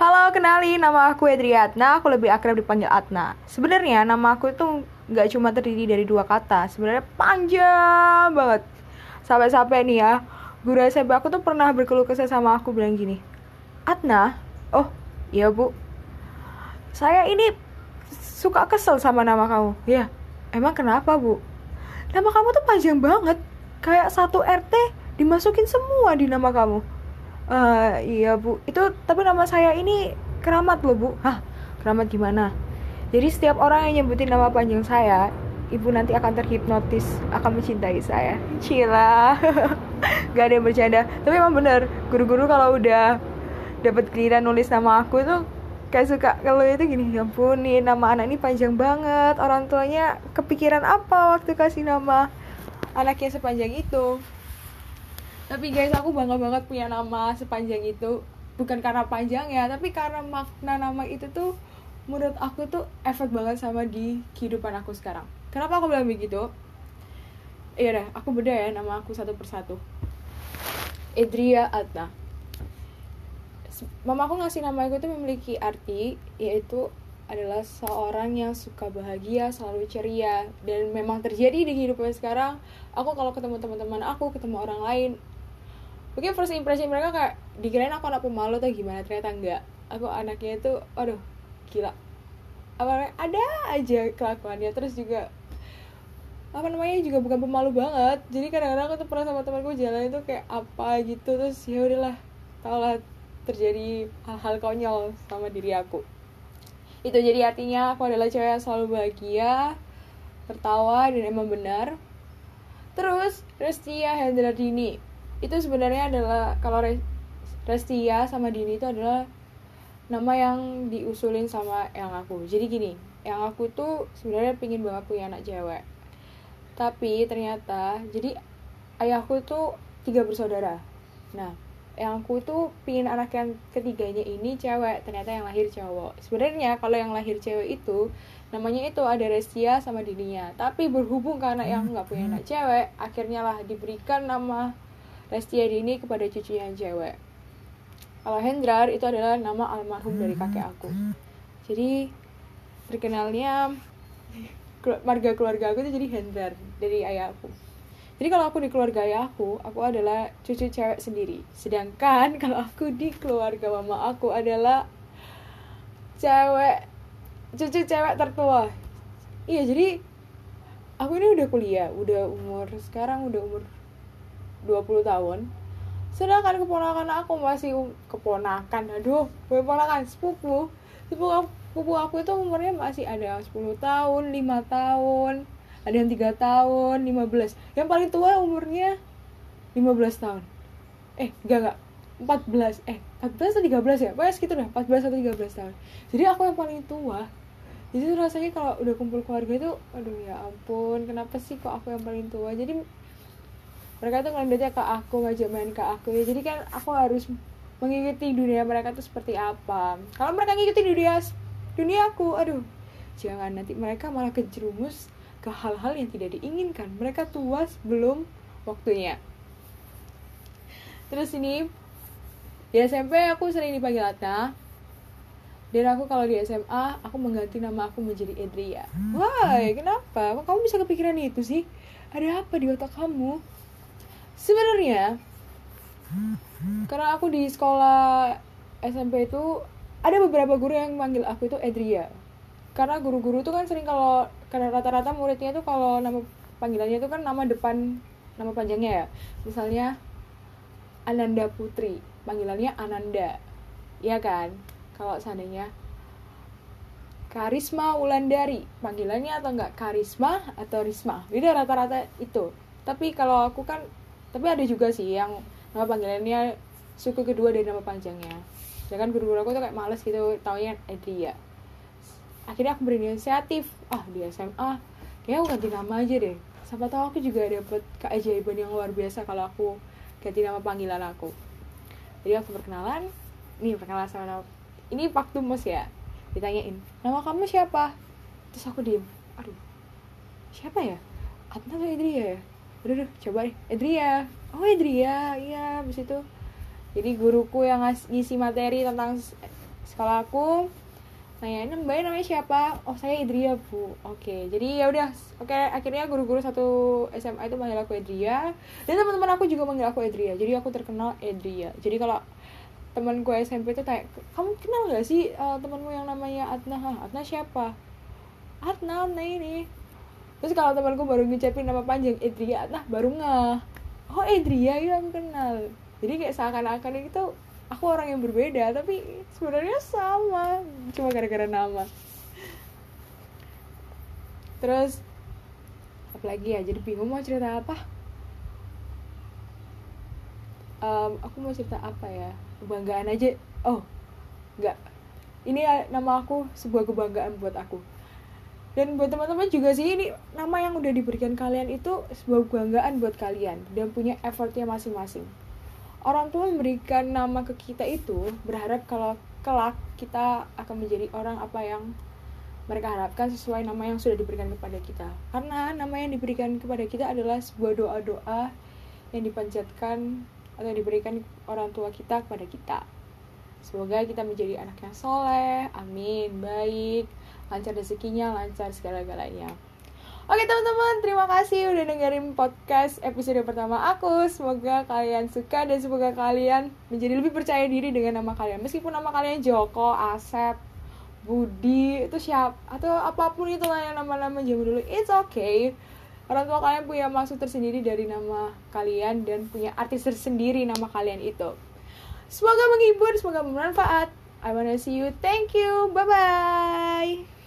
Halo, kenali nama aku Edriatna, aku lebih akrab dipanggil Atna. Sebenarnya nama aku itu nggak cuma terdiri dari dua kata, sebenarnya panjang banget. Sampai-sampai nih ya, guru SMP aku tuh pernah berkeluh kesah sama aku bilang gini, Atna, oh iya bu, saya ini suka kesel sama nama kamu. Ya, emang kenapa bu? Nama kamu tuh panjang banget, kayak satu RT dimasukin semua di nama kamu uh, iya bu. Itu tapi nama saya ini keramat loh bu. Hah? Keramat gimana? Jadi setiap orang yang nyebutin nama panjang saya ibu nanti akan terhipnotis akan mencintai saya. Cila. Gak ada yang bercanda. Tapi emang bener guru-guru kalau udah dapat giliran nulis nama aku tuh kayak suka kalau itu gini ya ampun nih nama anak ini panjang banget. Orang tuanya kepikiran apa waktu kasih nama anaknya sepanjang itu tapi guys aku bangga banget punya nama sepanjang itu. Bukan karena panjang ya tapi karena makna nama itu tuh menurut aku tuh efek banget sama di kehidupan aku sekarang. Kenapa aku bilang begitu? Iya deh aku beda ya nama aku satu persatu. Edria Atna mama aku ngasih nama aku tuh memiliki arti yaitu adalah seorang yang suka bahagia, selalu ceria dan memang terjadi di kehidupan sekarang. Aku kalau ketemu teman-teman aku, ketemu orang lain, mungkin first impression mereka kayak dikirain aku anak pemalu atau gimana? Ternyata enggak. Aku anaknya itu aduh gila. Apa ada aja kelakuannya. Terus juga apa namanya juga bukan pemalu banget. Jadi kadang-kadang aku tuh pernah sama temanku jalan itu kayak apa gitu. Terus ya udahlah tau lah terjadi hal-hal konyol sama diri aku. Itu jadi artinya aku adalah cewek yang selalu bahagia tertawa dan emang benar. Terus Restia Hendra Dini itu sebenarnya adalah kalau Restia sama Dini itu adalah nama yang diusulin sama yang aku. Jadi gini yang aku tuh sebenarnya pingin banget punya anak cewek. Tapi ternyata jadi ayahku tuh tiga bersaudara. Nah yang aku tuh pingin anak yang ketiganya ini cewek ternyata yang lahir cowok. Sebenarnya kalau yang lahir cewek itu namanya itu ada Restia sama Dinia tapi berhubung karena yang nggak punya anak cewek akhirnya lah diberikan nama Resti Dini kepada cucunya yang cewek. Kalau Hendrar itu adalah nama almarhum dari kakek aku. Jadi terkenalnya marga keluarga aku itu jadi Hendrar dari ayahku. Jadi kalau aku di keluarga ayahku, aku adalah cucu cewek sendiri. Sedangkan kalau aku di keluarga mama aku adalah cewek cucu cewek tertua. Iya, jadi aku ini udah kuliah, udah umur sekarang udah umur 20 tahun. Sedangkan keponakan aku masih um, keponakan aduh keponakan sepupu. Sepupu sepupu aku itu umurnya masih ada 10 tahun 5 tahun ada yang 3 tahun 15 yang paling tua umurnya 15 tahun. Eh enggak enggak. 14 eh 14 atau 13 ya? Pokoknya segitu deh 14 atau 13 tahun. Jadi aku yang paling tua. Jadi rasanya kalau udah kumpul keluarga itu aduh ya ampun kenapa sih kok aku yang paling tua? Jadi mereka tuh ngelanjutnya ke aku ngajak main ke aku ya. Jadi kan aku harus mengikuti dunia mereka tuh seperti apa. Kalau mereka ngikutin dunia dunia aku aduh. Jangan nanti mereka malah kejerumus ke hal-hal yang tidak diinginkan. Mereka tua belum waktunya. Terus ini di SMP aku sering dipanggil Atna dan aku kalau di SMA aku mengganti nama aku menjadi Edria. Wah kenapa? Kok kamu bisa kepikiran itu sih? Ada apa di otak kamu sebenarnya karena aku di sekolah SMP itu ada beberapa guru yang manggil aku itu Edria karena guru-guru tuh kan sering kalau karena rata-rata muridnya tuh kalau nama panggilannya itu kan nama depan nama panjangnya ya. Misalnya Ananda Putri. Panggilannya Ananda. Ya kan? Kalau seandainya Karisma Wulandari. Panggilannya atau enggak Karisma atau Risma? Beda rata-rata itu. Tapi kalau aku kan tapi ada juga sih yang nama panggilannya suku kedua dari nama panjangnya. Ya kan guru-guru aku tuh kayak males gitu taunya Edria akhirnya aku berinisiatif. Ah di SMA kayak aku ganti nama aja deh. Siapa tahu aku juga dapet keajaiban yang luar biasa kalau aku ganti nama panggilan aku. Jadi aku perkenalan nih perkenalan sama nama ini waktu mus ya ditanyain nama kamu siapa? Terus aku diem aduh siapa ya? Atna atau Edria ya udah udah coba deh. Edria oh Edria iya abis itu. Jadi guruku yang ngisi materi tentang sekolah aku nanya mbak namanya siapa? Oh saya Idria bu. Oke jadi ya udah. Oke akhirnya guru-guru satu SMA itu manggil aku Idria dan teman-teman aku juga manggil aku Idria jadi aku terkenal Idria jadi kalau temanku SMP itu kayak kamu kenal gak sih uh, temanmu yang namanya Atna Atna siapa? Atna ini terus kalau temanku baru ngucapin nama panjang Idria Atna baru nggak oh Idria ya aku kenal. Jadi kayak seakan-akan itu aku orang yang berbeda tapi sebenarnya sama. Cuma gara-gara nama. Terus apalagi ya jadi bingung mau cerita apa? Um, aku mau cerita apa ya? Kebanggaan aja. Oh nggak. Ini nama aku sebuah kebanggaan buat aku dan buat teman-teman juga sih ini nama yang udah diberikan kalian itu sebuah kebanggaan buat kalian dan punya effortnya masing-masing. Orang tua memberikan nama ke kita itu berharap kalau kelak kita akan menjadi orang apa yang mereka harapkan sesuai nama yang sudah diberikan kepada kita. Karena nama yang diberikan kepada kita adalah sebuah doa-doa yang dipanjatkan atau diberikan orang tua kita kepada kita. Semoga kita menjadi anak yang soleh amin baik lancar rezekinya lancar segala-galanya Oke teman-teman, terima kasih udah dengerin podcast episode pertama aku. Semoga kalian suka dan semoga kalian menjadi lebih percaya diri dengan nama kalian. Meskipun nama kalian Joko, Asep, Budi, itu siap atau apa pun itu lah yang nama-nama zaman dulu, it's okay. Orang tua kalian punya maksud tersendiri dari nama kalian dan punya artis tersendiri nama kalian itu. Semoga menghibur, semoga bermanfaat. I wanna see you. Thank you. Bye bye.